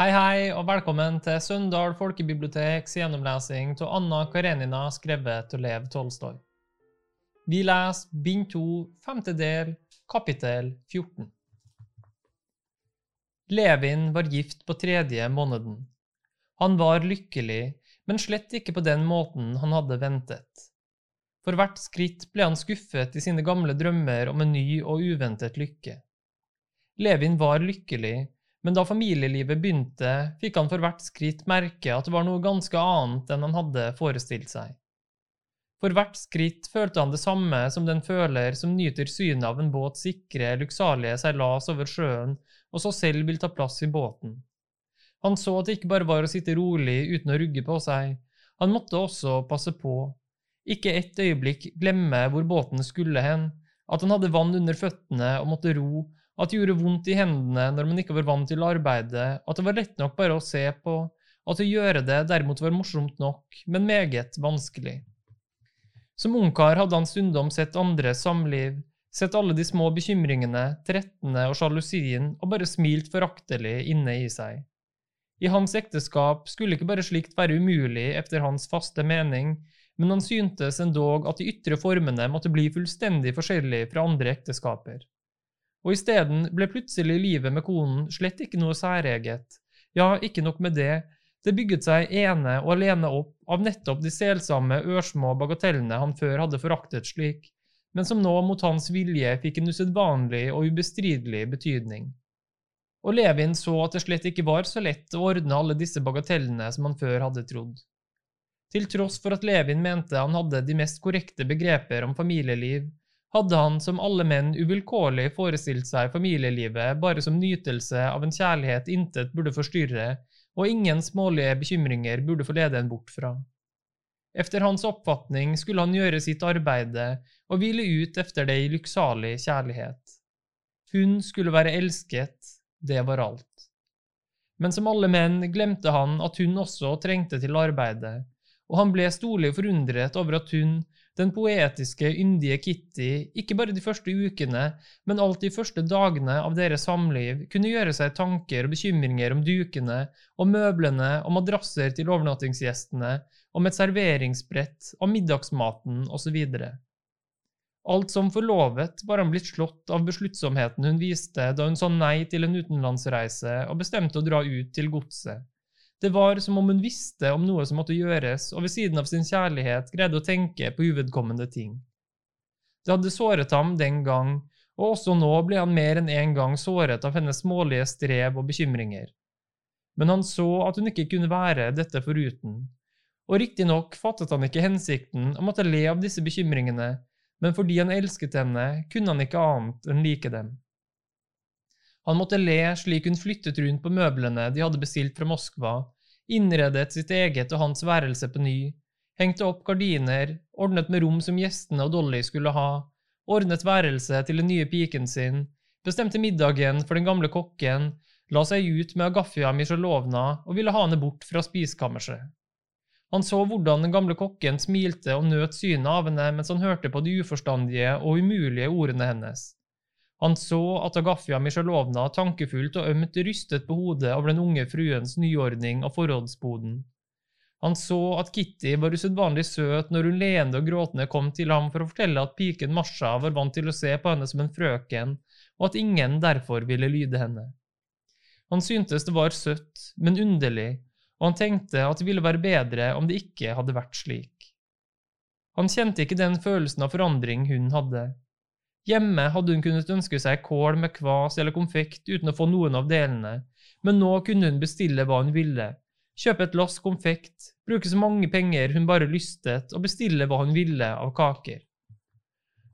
Hei, hei, og velkommen til Søndal folkebiblioteks gjennomlesing av Anna Karenina skrevet av Lev Tolstoy. Vi leser bind 2, femte del, kapittel 14. Levin var gift på tredje måneden. Han var lykkelig, men slett ikke på den måten han hadde ventet. For hvert skritt ble han skuffet i sine gamle drømmer om en ny og uventet lykke. Levin var lykkelig, men da familielivet begynte, fikk han for hvert skritt merke at det var noe ganske annet enn han hadde forestilt seg. For hvert skritt følte han det samme som den føler som nyter synet av en båt sikre, lukksalige seilas over sjøen, og så selv vil ta plass i båten. Han så at det ikke bare var å sitte rolig uten å rugge på seg, han måtte også passe på, ikke et øyeblikk glemme hvor båten skulle hen, at han hadde vann under føttene og måtte ro, at det gjorde vondt i hendene når man ikke var vant til arbeidet, at det var lett nok bare å se på, at å gjøre det derimot var morsomt nok, men meget vanskelig. Som ungkar hadde han stundom sett andres samliv, sett alle de små bekymringene, trettene og sjalusien, og bare smilt foraktelig inne i seg. I hans ekteskap skulle ikke bare slikt være umulig etter hans faste mening, men han syntes endog at de ytre formene måtte bli fullstendig forskjellige fra andre ekteskaper og isteden ble plutselig livet med konen slett ikke noe særeget. Ja, ikke nok med det, det bygget seg ene og alene opp av nettopp de selsomme, ørsmå bagatellene han før hadde foraktet slik, men som nå mot hans vilje fikk en usedvanlig og ubestridelig betydning. Og Levin så at det slett ikke var så lett å ordne alle disse bagatellene som han før hadde trodd. Til tross for at Levin mente han hadde de mest korrekte begreper om familieliv, hadde han som alle menn uvilkårlig forestilt seg familielivet bare som nytelse av en kjærlighet intet burde forstyrre, og ingen smålige bekymringer burde få lede en bort fra. Efter hans oppfatning skulle han gjøre sitt arbeide og hvile ut efter det i lykksalig kjærlighet. Hun skulle være elsket, det var alt. Men som alle menn glemte han at hun også trengte til arbeidet, og han ble storlig forundret over at hun, den poetiske, yndige Kitty ikke bare de første ukene, men alt de første dagene av deres samliv kunne gjøre seg tanker og bekymringer om dukene, om møblene, om madrasser til overnattingsgjestene, om et serveringsbrett, om middagsmaten osv. Alt som forlovet var han blitt slått av besluttsomheten hun viste da hun sa nei til en utenlandsreise og bestemte å dra ut til godset. Det var som om hun visste om noe som måtte gjøres, og ved siden av sin kjærlighet greide å tenke på uvedkommende ting. Det hadde såret ham den gang, og også nå ble han mer enn en gang såret av hennes smålige strev og bekymringer. Men han så at hun ikke kunne være dette foruten, og riktignok fattet han ikke hensikten om måtte le av disse bekymringene, men fordi han elsket henne, kunne han ikke annet enn like dem. Han måtte le slik hun flyttet rundt på møblene de hadde bestilt fra Moskva, innredet sitt eget og hans værelse på ny, hengte opp gardiner, ordnet med rom som gjestene og Dolly skulle ha, ordnet værelse til den nye piken sin, bestemte middagen for den gamle kokken, la seg ut med Agafia Misjalovna og ville ha henne bort fra spiskammerset. Han så hvordan den gamle kokken smilte og nøt synet av henne mens han hørte på de uforstandige og umulige ordene hennes. Han så at Agafia Misjalovna tankefullt og ømt rystet på hodet over den unge fruens nyordning av forrådsboden. Han så at Kitty var usedvanlig søt når hun leende og gråtende kom til ham for å fortelle at piken Masha var vant til å se på henne som en frøken, og at ingen derfor ville lyde henne. Han syntes det var søtt, men underlig, og han tenkte at det ville være bedre om det ikke hadde vært slik. Han kjente ikke den følelsen av forandring hun hadde. Hjemme hadde hun kunnet ønske seg kål med kvas eller konfekt uten å få noen av delene, men nå kunne hun bestille hva hun ville, kjøpe et lass konfekt, bruke så mange penger hun bare lystet, og bestille hva hun ville av kaker.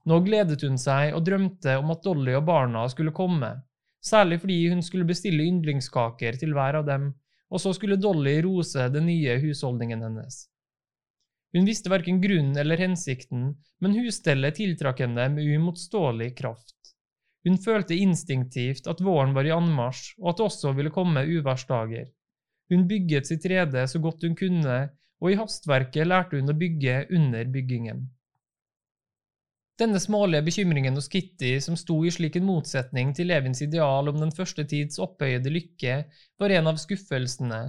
Nå gledet hun seg og drømte om at Dolly og barna skulle komme, særlig fordi hun skulle bestille yndlingskaker til hver av dem, og så skulle Dolly rose den nye husholdningen hennes. Hun visste verken grunnen eller hensikten, men husstellet tiltrakk henne med uimotståelig kraft. Hun følte instinktivt at våren var i anmarsj, og at det også ville komme uværsdager. Hun bygget sitt rede så godt hun kunne, og i hastverket lærte hun å bygge under byggingen. Denne smålige bekymringen hos Kitty, som sto i slik en motsetning til Levins ideal om den første tids opphøyede lykke, var en av skuffelsene,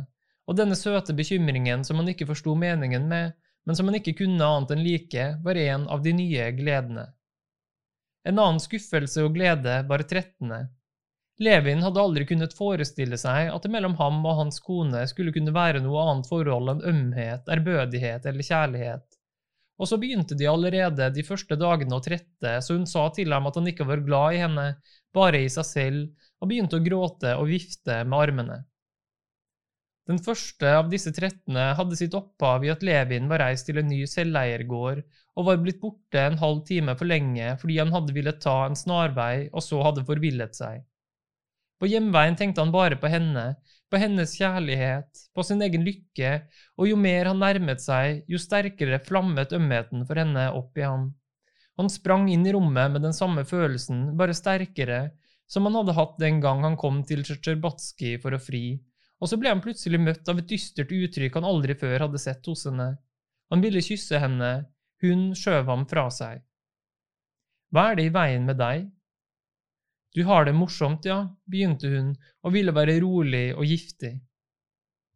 og denne søte bekymringen som han ikke forsto meningen med, men som han ikke kunne annet enn like, var en av de nye gledene. En annen skuffelse og glede var trettende. Levin hadde aldri kunnet forestille seg at det mellom ham og hans kone skulle kunne være noe annet forhold enn ømhet, ærbødighet eller kjærlighet. Og så begynte de allerede de første dagene å trette, så hun sa til ham at han ikke var glad i henne, bare i seg selv, og begynte å gråte og vifte med armene. Den første av disse trettene hadde sitt opphav i at Levin var reist til en ny selveiergård og var blitt borte en halv time for lenge fordi han hadde villet ta en snarvei og så hadde forvillet seg. På hjemveien tenkte han bare på henne, på hennes kjærlighet, på sin egen lykke, og jo mer han nærmet seg, jo sterkere flammet ømheten for henne opp i ham. Han sprang inn i rommet med den samme følelsen, bare sterkere, som han hadde hatt den gang han kom til Tsjetsjerbatskij for å fri, og så ble han plutselig møtt av et dystert uttrykk han aldri før hadde sett hos henne. Han ville kysse henne, hun skjøv ham fra seg. Hva er det i veien med deg? Du har det morsomt, ja, begynte hun og ville være rolig og giftig.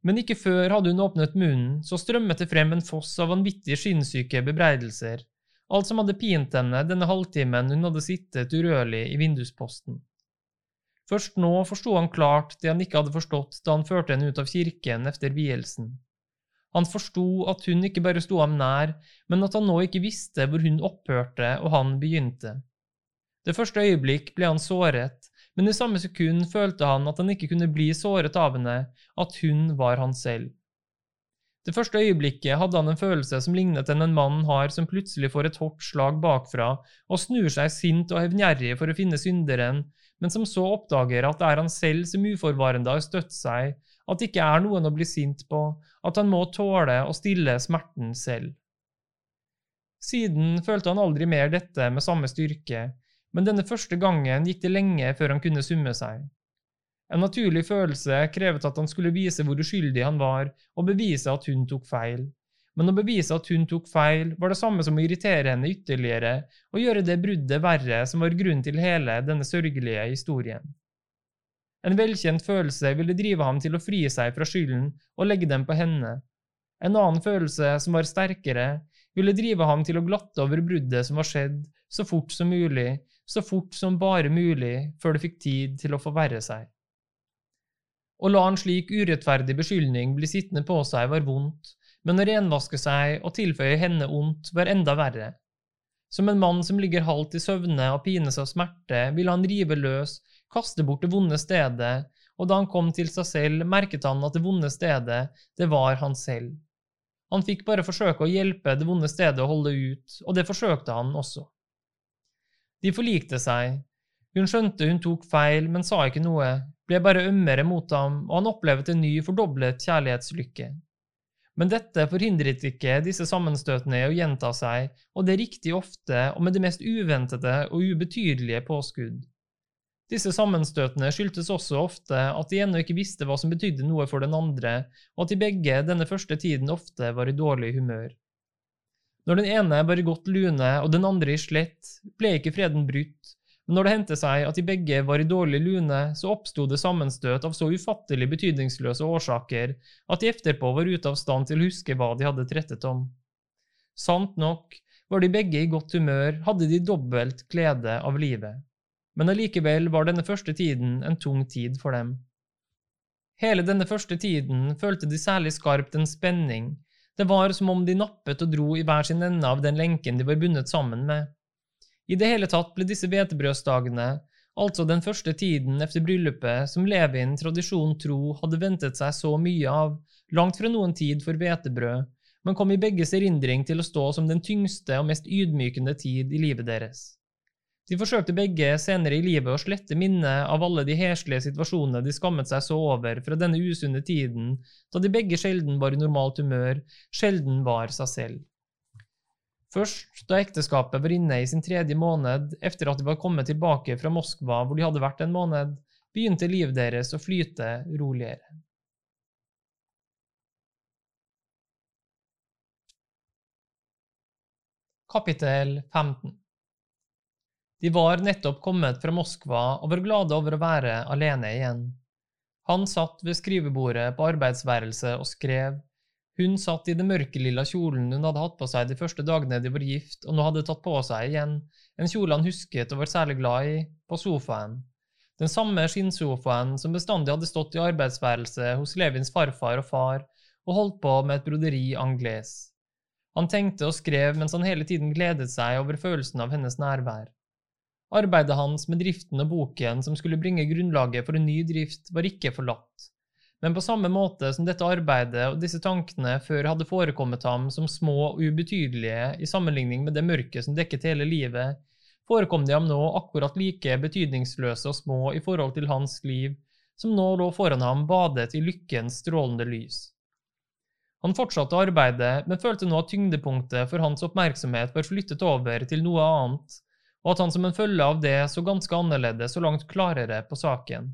Men ikke før hadde hun åpnet munnen, så strømmet det frem en foss av vanvittige sinnssyke bebreidelser, alt som hadde pint henne denne halvtimen hun hadde sittet urørlig i vindusposten. Først nå forsto han klart det han ikke hadde forstått da han førte henne ut av kirken etter vielsen. Han forsto at hun ikke bare sto ham nær, men at han nå ikke visste hvor hun opphørte og han begynte. Det første øyeblikk ble han såret, men i samme sekund følte han at han ikke kunne bli såret av henne, at hun var han selv. Det første øyeblikket hadde han en følelse som lignet enn en mann har som plutselig får et hardt slag bakfra og snur seg sint og hevngjerrig for å finne synderen, men som så oppdager at det er han selv som uforvarende har støtt seg, at det ikke er noen å bli sint på, at han må tåle å stille smerten selv. Siden følte han aldri mer dette med samme styrke, men denne første gangen gikk det lenge før han kunne summe seg. En naturlig følelse krevet at han skulle vise hvor uskyldig han var, og bevise at hun tok feil. Men å bevise at hun tok feil, var det samme som å irritere henne ytterligere og gjøre det bruddet verre som var grunnen til hele denne sørgelige historien. En velkjent følelse ville drive ham til å fri seg fra skylden og legge den på henne. En annen følelse, som var sterkere, ville drive ham til å glatte over bruddet som var skjedd, så fort som mulig, så fort som bare mulig før det fikk tid til å forverre seg. Å la en slik urettferdig beskyldning bli sittende på seg var vondt, men å renvaske seg og tilføye henne ondt var enda verre. Som en mann som ligger halvt i søvne og pines av smerte, ville han rive løs, kaste bort det vonde stedet, og da han kom til seg selv, merket han at det vonde stedet, det var han selv. Han fikk bare forsøke å hjelpe det vonde stedet å holde ut, og det forsøkte han også. De forlikte seg. Hun skjønte hun tok feil, men sa ikke noe, ble bare ømmere mot ham, og han opplevde en ny, fordoblet kjærlighetslykke. Men dette forhindret ikke disse sammenstøtene i å gjenta seg, og det riktig ofte og med det mest uventede og ubetydelige påskudd. Disse sammenstøtene skyldtes også ofte at de ennå ikke visste hva som betydde noe for den andre, og at de begge denne første tiden ofte var i dårlig humør. Når den ene var i godt lune og den andre i slett, ble ikke freden brutt, når det hendte seg at de begge var i dårlig lune, så oppsto det sammenstøt av så ufattelig betydningsløse årsaker at de etterpå var ute av stand til å huske hva de hadde trettet om. Sant nok, var de begge i godt humør, hadde de dobbelt glede av livet. Men allikevel var denne første tiden en tung tid for dem. Hele denne første tiden følte de særlig skarpt en spenning, det var som om de nappet og dro i hver sin ende av den lenken de var bundet sammen med. I det hele tatt ble disse hvetebrødsdagene, altså den første tiden efter bryllupet, som Levin tradisjon tro hadde ventet seg så mye av, langt fra noen tid for hvetebrød, men kom i begges erindring til å stå som den tyngste og mest ydmykende tid i livet deres. De forsøkte begge senere i livet å slette minnet av alle de heslige situasjonene de skammet seg så over fra denne usunne tiden, da de begge sjelden var i normalt humør, sjelden var seg selv. Først da ekteskapet var inne i sin tredje måned etter at de var kommet tilbake fra Moskva hvor de hadde vært en måned, begynte livet deres å flyte roligere. Kapittel 15 De var nettopp kommet fra Moskva og var glade over å være alene igjen. Han satt ved skrivebordet på arbeidsværelset og skrev. Hun satt i den mørkelilla kjolen hun hadde hatt på seg de første dagene de var gift, og nå hadde tatt på seg igjen, en kjole han husket og var særlig glad i, på sofaen. Den samme skinnsofaen som bestandig hadde stått i arbeidsværelset hos Levins farfar og far, og holdt på med et broderi angles. Han tenkte og skrev mens han hele tiden gledet seg over følelsen av hennes nærvær. Arbeidet hans med driften og boken som skulle bringe grunnlaget for en ny drift, var ikke forlatt. Men på samme måte som dette arbeidet og disse tankene før hadde forekommet ham som små og ubetydelige i sammenligning med det mørket som dekket hele livet, forekom de ham nå akkurat like betydningsløse og små i forhold til hans liv, som nå lå foran ham badet i lykkens strålende lys. Han fortsatte arbeidet, men følte nå at tyngdepunktet for hans oppmerksomhet var flyttet over til noe annet, og at han som en følge av det så ganske annerledes og langt klarere på saken.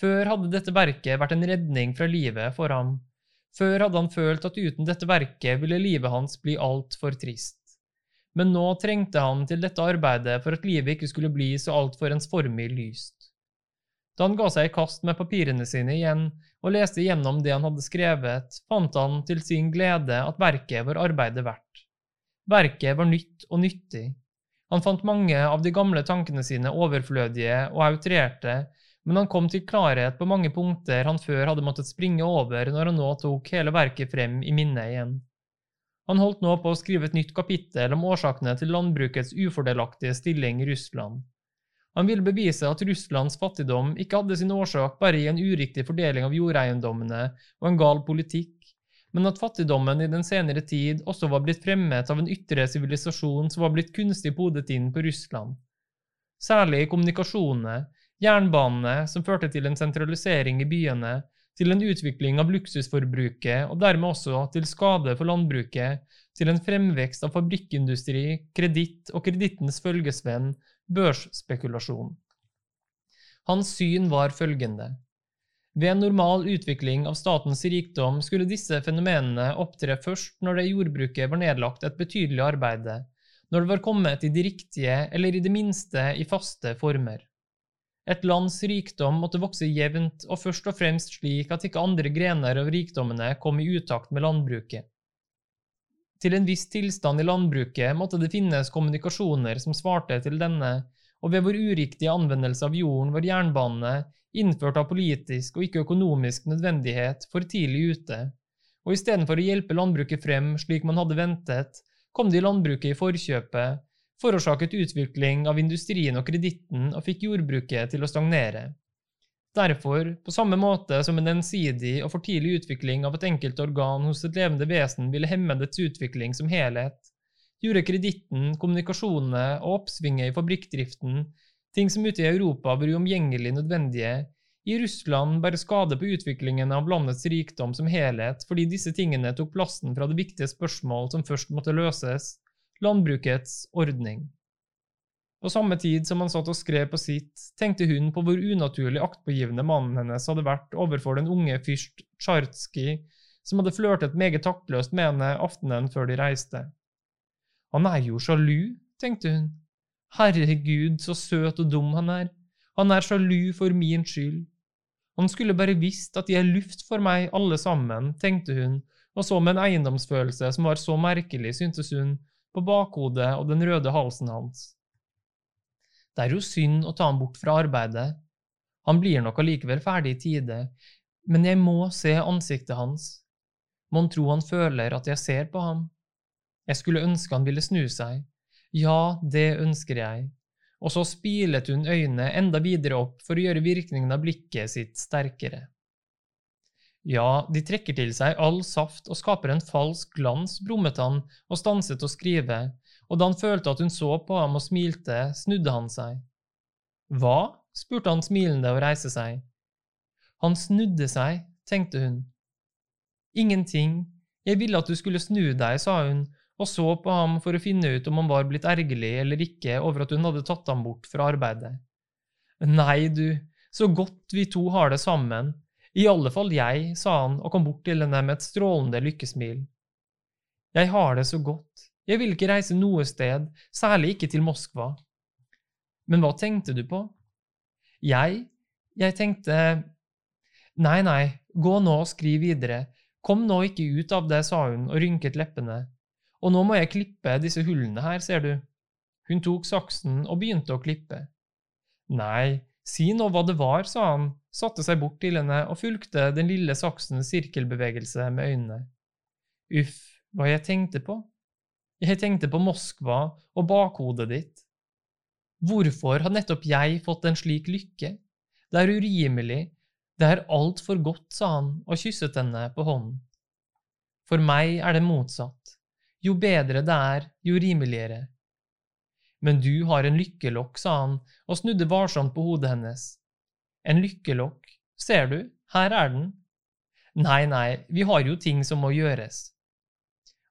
Før hadde dette verket vært en redning fra livet for ham. Før hadde han følt at uten dette verket ville livet hans bli altfor trist. Men nå trengte han til dette arbeidet for at livet ikke skulle bli så altfor ensformig lyst. Da han ga seg i kast med papirene sine igjen og leste gjennom det han hadde skrevet, fant han til sin glede at verket var arbeidet verdt. Verket var nytt og nyttig. Han fant mange av de gamle tankene sine overflødige og outrerte, men han kom til klarhet på mange punkter han før hadde måttet springe over når han nå tok hele verket frem i minnet igjen. Han holdt nå på å skrive et nytt kapittel om årsakene til landbrukets ufordelaktige stilling i Russland. Han ville bevise at Russlands fattigdom ikke hadde sin årsak bare i en uriktig fordeling av jordeiendommene og en gal politikk, men at fattigdommen i den senere tid også var blitt fremmet av en ytre sivilisasjon som var blitt kunstig podet inn på Russland. Særlig i kommunikasjonene, jernbanene, som førte til en sentralisering i byene, til en utvikling av luksusforbruket og dermed også til skade for landbruket, til en fremvekst av fabrikkindustri, kreditt og kredittens følgesvenn, børsspekulasjon. Hans syn var følgende. Ved en normal utvikling av statens rikdom skulle disse fenomenene opptre først når det i jordbruket var nedlagt et betydelig arbeide, når det var kommet i de riktige eller i det minste i faste former. Et lands rikdom måtte vokse jevnt og først og fremst slik at ikke andre grener av rikdommene kom i utakt med landbruket. Til en viss tilstand i landbruket måtte det finnes kommunikasjoner som svarte til denne, og ved vår uriktige anvendelse av jorden var jernbanene, innført av politisk og ikke økonomisk nødvendighet, for tidlig ute, og istedenfor å hjelpe landbruket frem slik man hadde ventet, kom de landbruket i forkjøpet, forårsaket utvikling av industrien og kreditten og fikk jordbruket til å stagnere. Derfor, på samme måte som en ensidig og for tidlig utvikling av et enkelt organ hos et levende vesen ville hemme dets utvikling som helhet, gjorde kreditten, kommunikasjonene og oppsvinget i fabrikkdriften, ting som ute i Europa var uomgjengelig nødvendige, i Russland bare skade på utviklingen av landets rikdom som helhet fordi disse tingene tok plassen fra det viktige spørsmål som først måtte løses, landbrukets ordning. På samme tid som han satt og skrev på sitt, tenkte hun på hvor unaturlig aktpågivende mannen hennes hadde vært overfor den unge fyrst Tsjartskij, som hadde flørtet meget taktløst med henne aftenen før de reiste. Han er jo sjalu, tenkte hun. Herregud, så søt og dum han er. Han er sjalu for min skyld. Han skulle bare visst at de er luft for meg alle sammen, tenkte hun, og så med en eiendomsfølelse som var så merkelig, syntes hun, på bakhodet og den røde halsen hans. Det er jo synd å ta ham bort fra arbeidet. Han blir nok allikevel ferdig i tide, men jeg må se ansiktet hans. Mon tro han føler at jeg ser på ham? Jeg skulle ønske han ville snu seg. Ja, det ønsker jeg. Og så spilet hun øynene enda videre opp for å gjøre virkningen av blikket sitt sterkere. Ja, de trekker til seg all saft og skaper en falsk glans, brummet han og stanset å skrive, og da han følte at hun så på ham og smilte, snudde han seg. Hva? spurte han smilende og reiste seg. Han snudde seg, tenkte hun. Ingenting, jeg ville at du skulle snu deg, sa hun, og så på ham for å finne ut om han var blitt ergerlig eller ikke over at hun hadde tatt ham bort fra arbeidet. Nei, du, så godt vi to har det sammen, i alle fall jeg, sa han og kom bort til henne med et strålende lykkesmil. Jeg har det så godt, jeg vil ikke reise noe sted, særlig ikke til Moskva. Men hva tenkte du på? Jeg? Jeg tenkte Nei, nei, gå nå og skriv videre. Kom nå ikke ut av det, sa hun og rynket leppene. Og nå må jeg klippe disse hullene her, ser du. Hun tok saksen og begynte å klippe. Nei, si nå hva det var, sa han, satte seg bort til henne og fulgte den lille saksens sirkelbevegelse med øynene. Uff, hva jeg tenkte på? Jeg tenkte på Moskva og bakhodet ditt. Hvorfor har nettopp jeg fått en slik lykke? Det er urimelig, det er altfor godt, sa han og kysset henne på hånden. For meg er det motsatt. Jo bedre det er, jo rimeligere. Men du har en lykkelokk, sa han og snudde varsomt på hodet hennes. En lykkelokk, ser du, her er den. Nei, nei, vi har jo ting som må gjøres.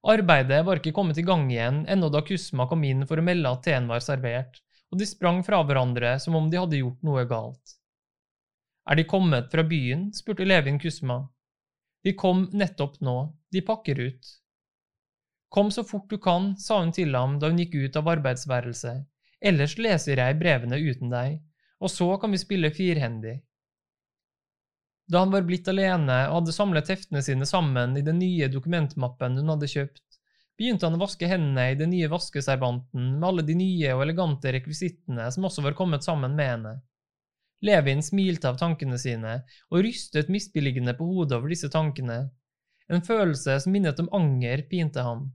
Arbeidet var ikke kommet i gang igjen ennå da Kusma kom inn for å melde at teen var servert, og de sprang fra hverandre som om de hadde gjort noe galt. Er de kommet fra byen? spurte Levin Kusma. De kom nettopp nå, de pakker ut. Kom så fort du kan, sa hun til ham da hun gikk ut av arbeidsværelset, ellers leser jeg brevene uten deg, og så kan vi spille firhendig. Da han var blitt alene og hadde samlet heftene sine sammen i den nye dokumentmappen hun hadde kjøpt, begynte han å vaske hendene i den nye vaskeservanten med alle de nye og elegante rekvisittene som også var kommet sammen med henne. Levin smilte av tankene sine og rystet misbilligende på hodet over disse tankene. En følelse som minnet om anger, pinte ham.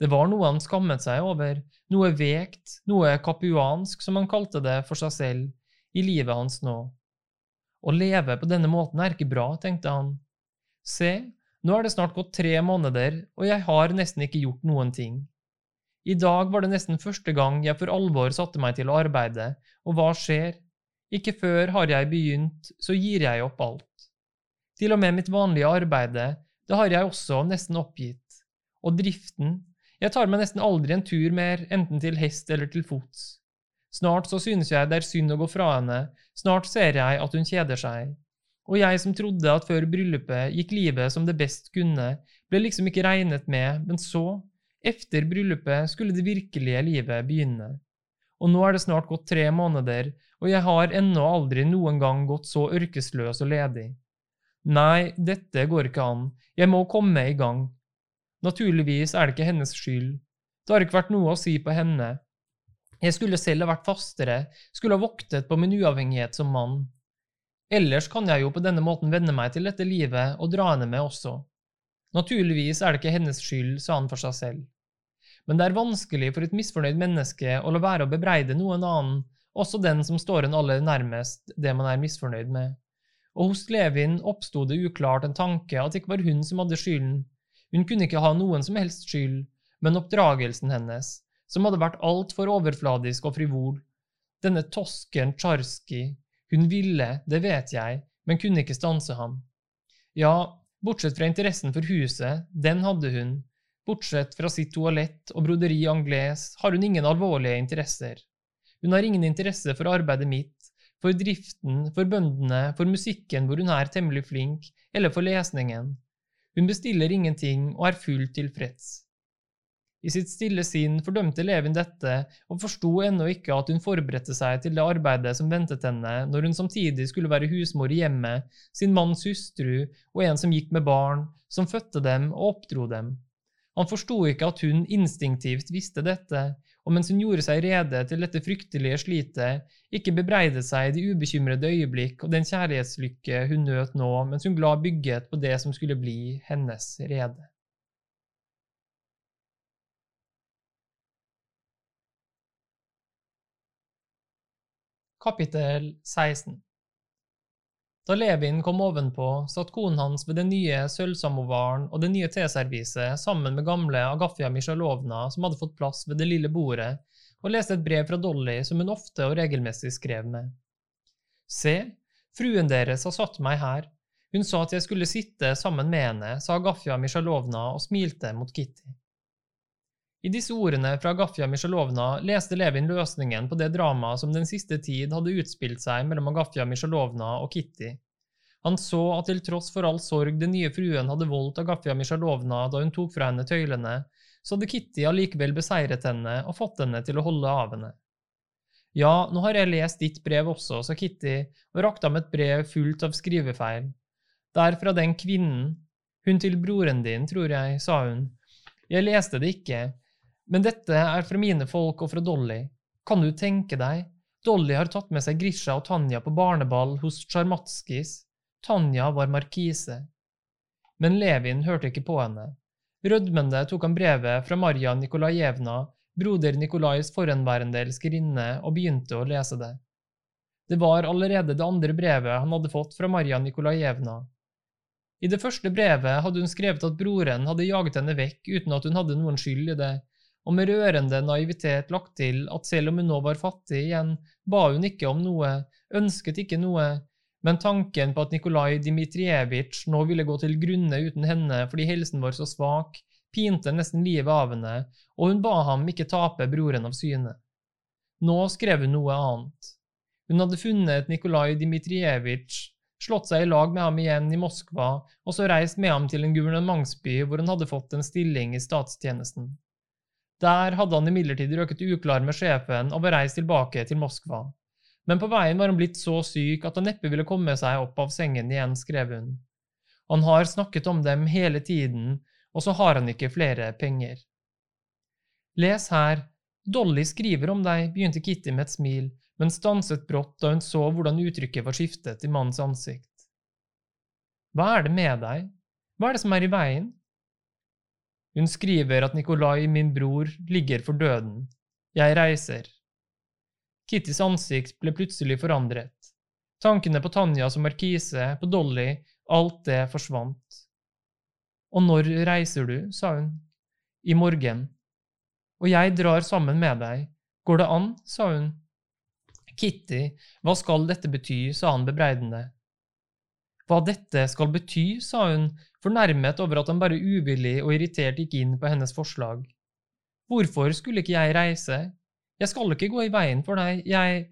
Det var noe han skammet seg over, noe vekt, noe kapuansk, som han kalte det for seg selv, i livet hans nå. Å leve på denne måten er ikke bra, tenkte han. Se, nå er det snart gått tre måneder, og jeg har nesten ikke gjort noen ting. I dag var det nesten første gang jeg for alvor satte meg til å arbeide, og hva skjer? Ikke før har jeg begynt, så gir jeg opp alt. Til og med mitt vanlige arbeide, det har jeg også nesten oppgitt. Og driften, jeg tar meg nesten aldri en tur mer, enten til hest eller til fots. Snart så synes jeg det er synd å gå fra henne, snart ser jeg at hun kjeder seg. Og jeg som trodde at før bryllupet gikk livet som det best kunne, ble liksom ikke regnet med, men så, efter bryllupet, skulle det virkelige livet begynne. Og nå er det snart gått tre måneder, og jeg har ennå aldri noen gang gått så ørkesløs og ledig. Nei, dette går ikke an, jeg må komme i gang. Naturligvis er det ikke hennes skyld, det har ikke vært noe å si på henne, jeg skulle selv ha vært fastere, skulle ha voktet på min uavhengighet som mann. Ellers kan jeg jo på denne måten venne meg til dette livet og dra henne med også. Naturligvis er det ikke hennes skyld, sa han for seg selv. Men det er vanskelig for et misfornøyd menneske å la være å bebreide noen annen, også den som står en aller nærmest det man er misfornøyd med. Og hos Levin oppsto det uklart en tanke at det ikke var hun som hadde skylden. Hun kunne ikke ha noen som helst skyld, men oppdragelsen hennes, som hadde vært altfor overfladisk og frivol. Denne tosken Tsjarskij, hun ville, det vet jeg, men kunne ikke stanse ham. Ja, bortsett fra interessen for huset, den hadde hun, bortsett fra sitt toalett og broderi anglais har hun ingen alvorlige interesser. Hun har ingen interesse for arbeidet mitt, for driften, for bøndene, for musikken hvor hun er temmelig flink, eller for lesningen. Hun bestiller ingenting og er fullt tilfreds. I sitt stille sinn fordømte Levin dette, og forsto ennå ikke at hun forberedte seg til det arbeidet som ventet henne når hun samtidig skulle være husmor i hjemmet, sin manns hustru og en som gikk med barn, som fødte dem og oppdro dem. Han forsto ikke at hun instinktivt visste dette, og mens hun gjorde seg rede til dette fryktelige slitet, ikke bebreidet seg de ubekymrede øyeblikk og den kjærlighetslykke hun nøt nå mens hun glad bygget på det som skulle bli hennes rede. Kapittel 16 Da Levin kom ovenpå, satt konen hans ved den nye sølvsamovaren og det nye teserviset sammen med gamle Agafia Misjalovna, som hadde fått plass ved det lille bordet, og leste et brev fra Dolly som hun ofte og regelmessig skrev med. Se, fruen deres har satt meg her. Hun sa at jeg skulle sitte sammen med henne, sa Agafia Misjalovna og smilte mot Kitty. I disse ordene fra Agafja Misjalovna leste Levin løsningen på det dramaet som den siste tid hadde utspilt seg mellom Agafja Misjalovna og Kitty. Han så at til tross for all sorg den nye fruen hadde voldt Agafja Misjalovna da hun tok fra henne tøylene, så hadde Kitty allikevel beseiret henne og fått henne til å holde av henne. Ja, nå har jeg lest ditt brev også, sa Kitty og rakte ham et brev fullt av skrivefeil. Det er fra den kvinnen. Hun til broren din, tror jeg, sa hun. Jeg leste det ikke, men dette er fra mine folk og fra Dolly. Kan du tenke deg, Dolly har tatt med seg Grisha og Tanja på barneball hos Tsjarmatskijs. Tanja var markise. Men Levin hørte ikke på henne. Rødmende tok han brevet fra Marja Nikolajevna, broder Nikolais forhenværende elskerinne, og begynte å lese det. Det var allerede det andre brevet han hadde fått fra Marja Nikolajevna. I det første brevet hadde hun skrevet at broren hadde jaget henne vekk uten at hun hadde noen skyld i det, og med rørende naivitet lagt til at selv om hun nå var fattig igjen, ba hun ikke om noe, ønsket ikke noe, men tanken på at Nikolai Dmitrijevitsj nå ville gå til grunne uten henne fordi helsen var så svak, pinte nesten livet av henne, og hun ba ham ikke tape broren av syne. Nå skrev hun noe annet. Hun hadde funnet Nikolai Dmitrijevitsj, slått seg i lag med ham igjen i Moskva, og så reist med ham til en guvernementsby hvor han hadde fått en stilling i statstjenesten. Der hadde han imidlertid røket uklar med sjefen og var reist tilbake til Moskva men på veien var han blitt så syk at han neppe ville komme seg opp av sengen igjen, skrev hun. Han har snakket om dem hele tiden, og så har han ikke flere penger. Les her, Dolly skriver om deg, begynte Kitty med et smil, men stanset brått da hun så hvordan uttrykket var skiftet i mannens ansikt. Hva er det med deg, hva er det som er i veien? Hun skriver at Nikolai, min bror, ligger for døden. Jeg reiser. Kittys ansikt ble plutselig forandret. Tankene på Tanja som markise, på Dolly, alt det forsvant. Og når reiser du, sa hun. I morgen. Og jeg drar sammen med deg. Går det an, sa hun. Kitty, hva skal dette bety, sa han bebreidende. Hva dette skal bety, sa hun, fornærmet over at han bare uvillig og irritert gikk inn på hennes forslag. Hvorfor skulle ikke jeg reise, jeg skal ikke gå i veien for deg, jeg…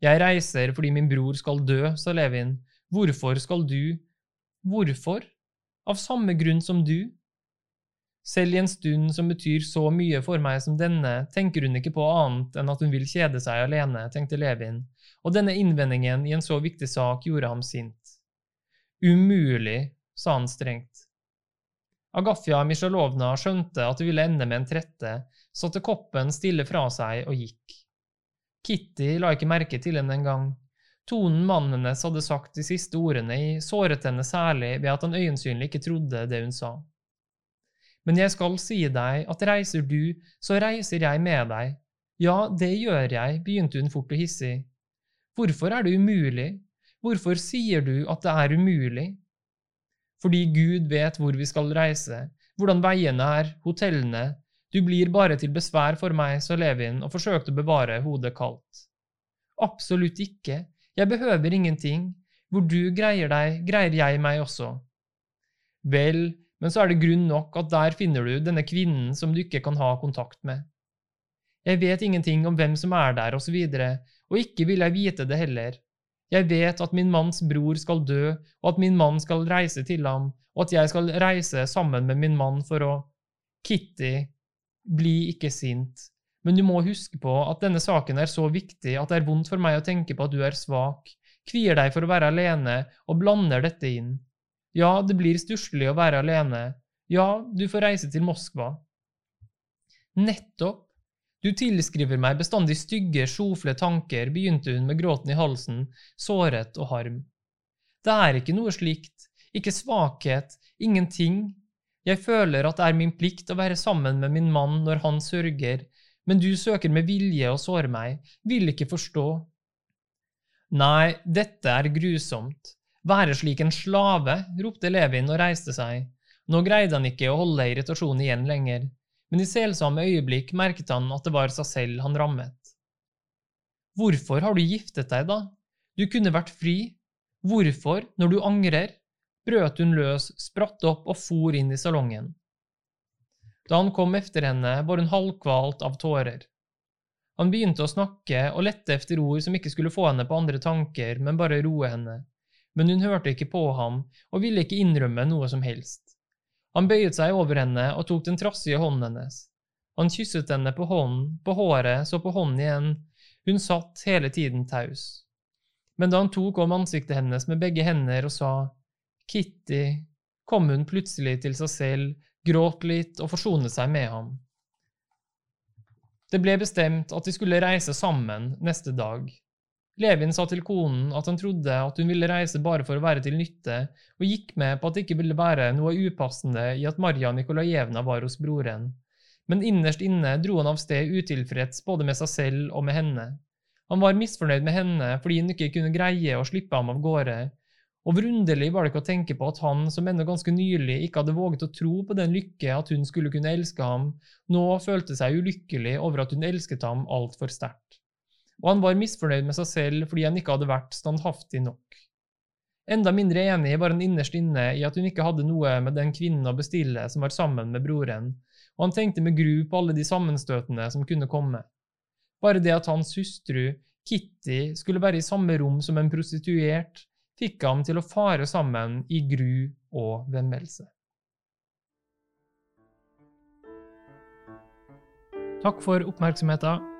Jeg reiser fordi min bror skal dø, sa Levin. Hvorfor skal du… Hvorfor? Av samme grunn som du? Selv i en stund som betyr så mye for meg som denne, tenker hun ikke på annet enn at hun vil kjede seg alene, tenkte Levin, og denne innvendingen i en så viktig sak gjorde ham sint. Umulig, sa han strengt. Agafja Misjalovna skjønte at det ville ende med en trette, satte koppen stille fra seg og gikk. Kitty la ikke merke til henne engang. Tonen mannen hennes hadde sagt de siste ordene i såret henne særlig ved at han øyensynlig ikke trodde det hun sa. Men jeg skal si deg at reiser du, så reiser jeg med deg. Ja, det gjør jeg, begynte hun fort og hissig. Hvorfor er det umulig? Hvorfor sier du at det er umulig? Fordi Gud vet hvor vi skal reise, hvordan veiene er, hotellene, du blir bare til besvær for meg, sa Levin og forsøkte å bevare hodet kaldt. Absolutt ikke, jeg behøver ingenting, hvor du greier deg, greier jeg meg også. Vel, men så er det grunn nok at der finner du denne kvinnen som du ikke kan ha kontakt med. Jeg vet ingenting om hvem som er der, og så videre, og ikke vil jeg vite det heller. Jeg vet at min manns bror skal dø, og at min mann skal reise til ham, og at jeg skal reise sammen med min mann for å… Kitty, bli ikke sint, men du må huske på at denne saken er så viktig at det er vondt for meg å tenke på at du er svak, kvier deg for å være alene og blander dette inn. Ja, det blir stusslig å være alene. Ja, du får reise til Moskva. Nettopp. Du tilskriver meg bestandig stygge, sjofle tanker, begynte hun med gråten i halsen, såret og harm. Det er ikke noe slikt, ikke svakhet, ingenting, jeg føler at det er min plikt å være sammen med min mann når han sørger, men du søker med vilje å såre meg, vil ikke forstå. Nei, dette er grusomt. Være slik en slave, ropte Levin og reiste seg. Nå greide han ikke å holde irritasjonen igjen lenger, men i selsomme øyeblikk merket han at det var seg selv han rammet. Hvorfor har du giftet deg, da? Du kunne vært fri. Hvorfor, når du angrer? brøt hun løs, spratt opp og for inn i salongen. Da han kom efter henne, var hun halvkvalt av tårer. Han begynte å snakke og lette efter ord som ikke skulle få henne på andre tanker, men bare roe henne, men hun hørte ikke på ham og ville ikke innrømme noe som helst. Han bøyet seg over henne og tok den trassige hånden hennes. Han kysset henne på hånden, på håret, så på hånden igjen. Hun satt hele tiden taus. Men da han tok om ansiktet hennes med begge hender og sa Kitty, kom hun plutselig til seg selv, gråt litt og forsonet seg med ham. Det ble bestemt at de skulle reise sammen neste dag. Levin sa til konen at han trodde at hun ville reise bare for å være til nytte, og gikk med på at det ikke ville være noe upassende i at Marja Nikolajevna var hos broren. Men innerst inne dro han av sted utilfreds både med seg selv og med henne. Han var misfornøyd med henne fordi hun ikke kunne greie å slippe ham av gårde, og underlig var det ikke å tenke på at han, som ennå ganske nylig ikke hadde våget å tro på den lykke at hun skulle kunne elske ham, nå følte seg ulykkelig over at hun elsket ham altfor sterkt. Og han var misfornøyd med seg selv fordi han ikke hadde vært standhaftig nok. Enda mindre enig var han innerst inne i at hun ikke hadde noe med den kvinnen å bestille som var sammen med broren, og han tenkte med gru på alle de sammenstøtene som kunne komme. Bare det at hans hustru, Kitty, skulle være i samme rom som en prostituert, fikk ham til å fare sammen i gru og vemmelse. Takk for oppmerksomheten.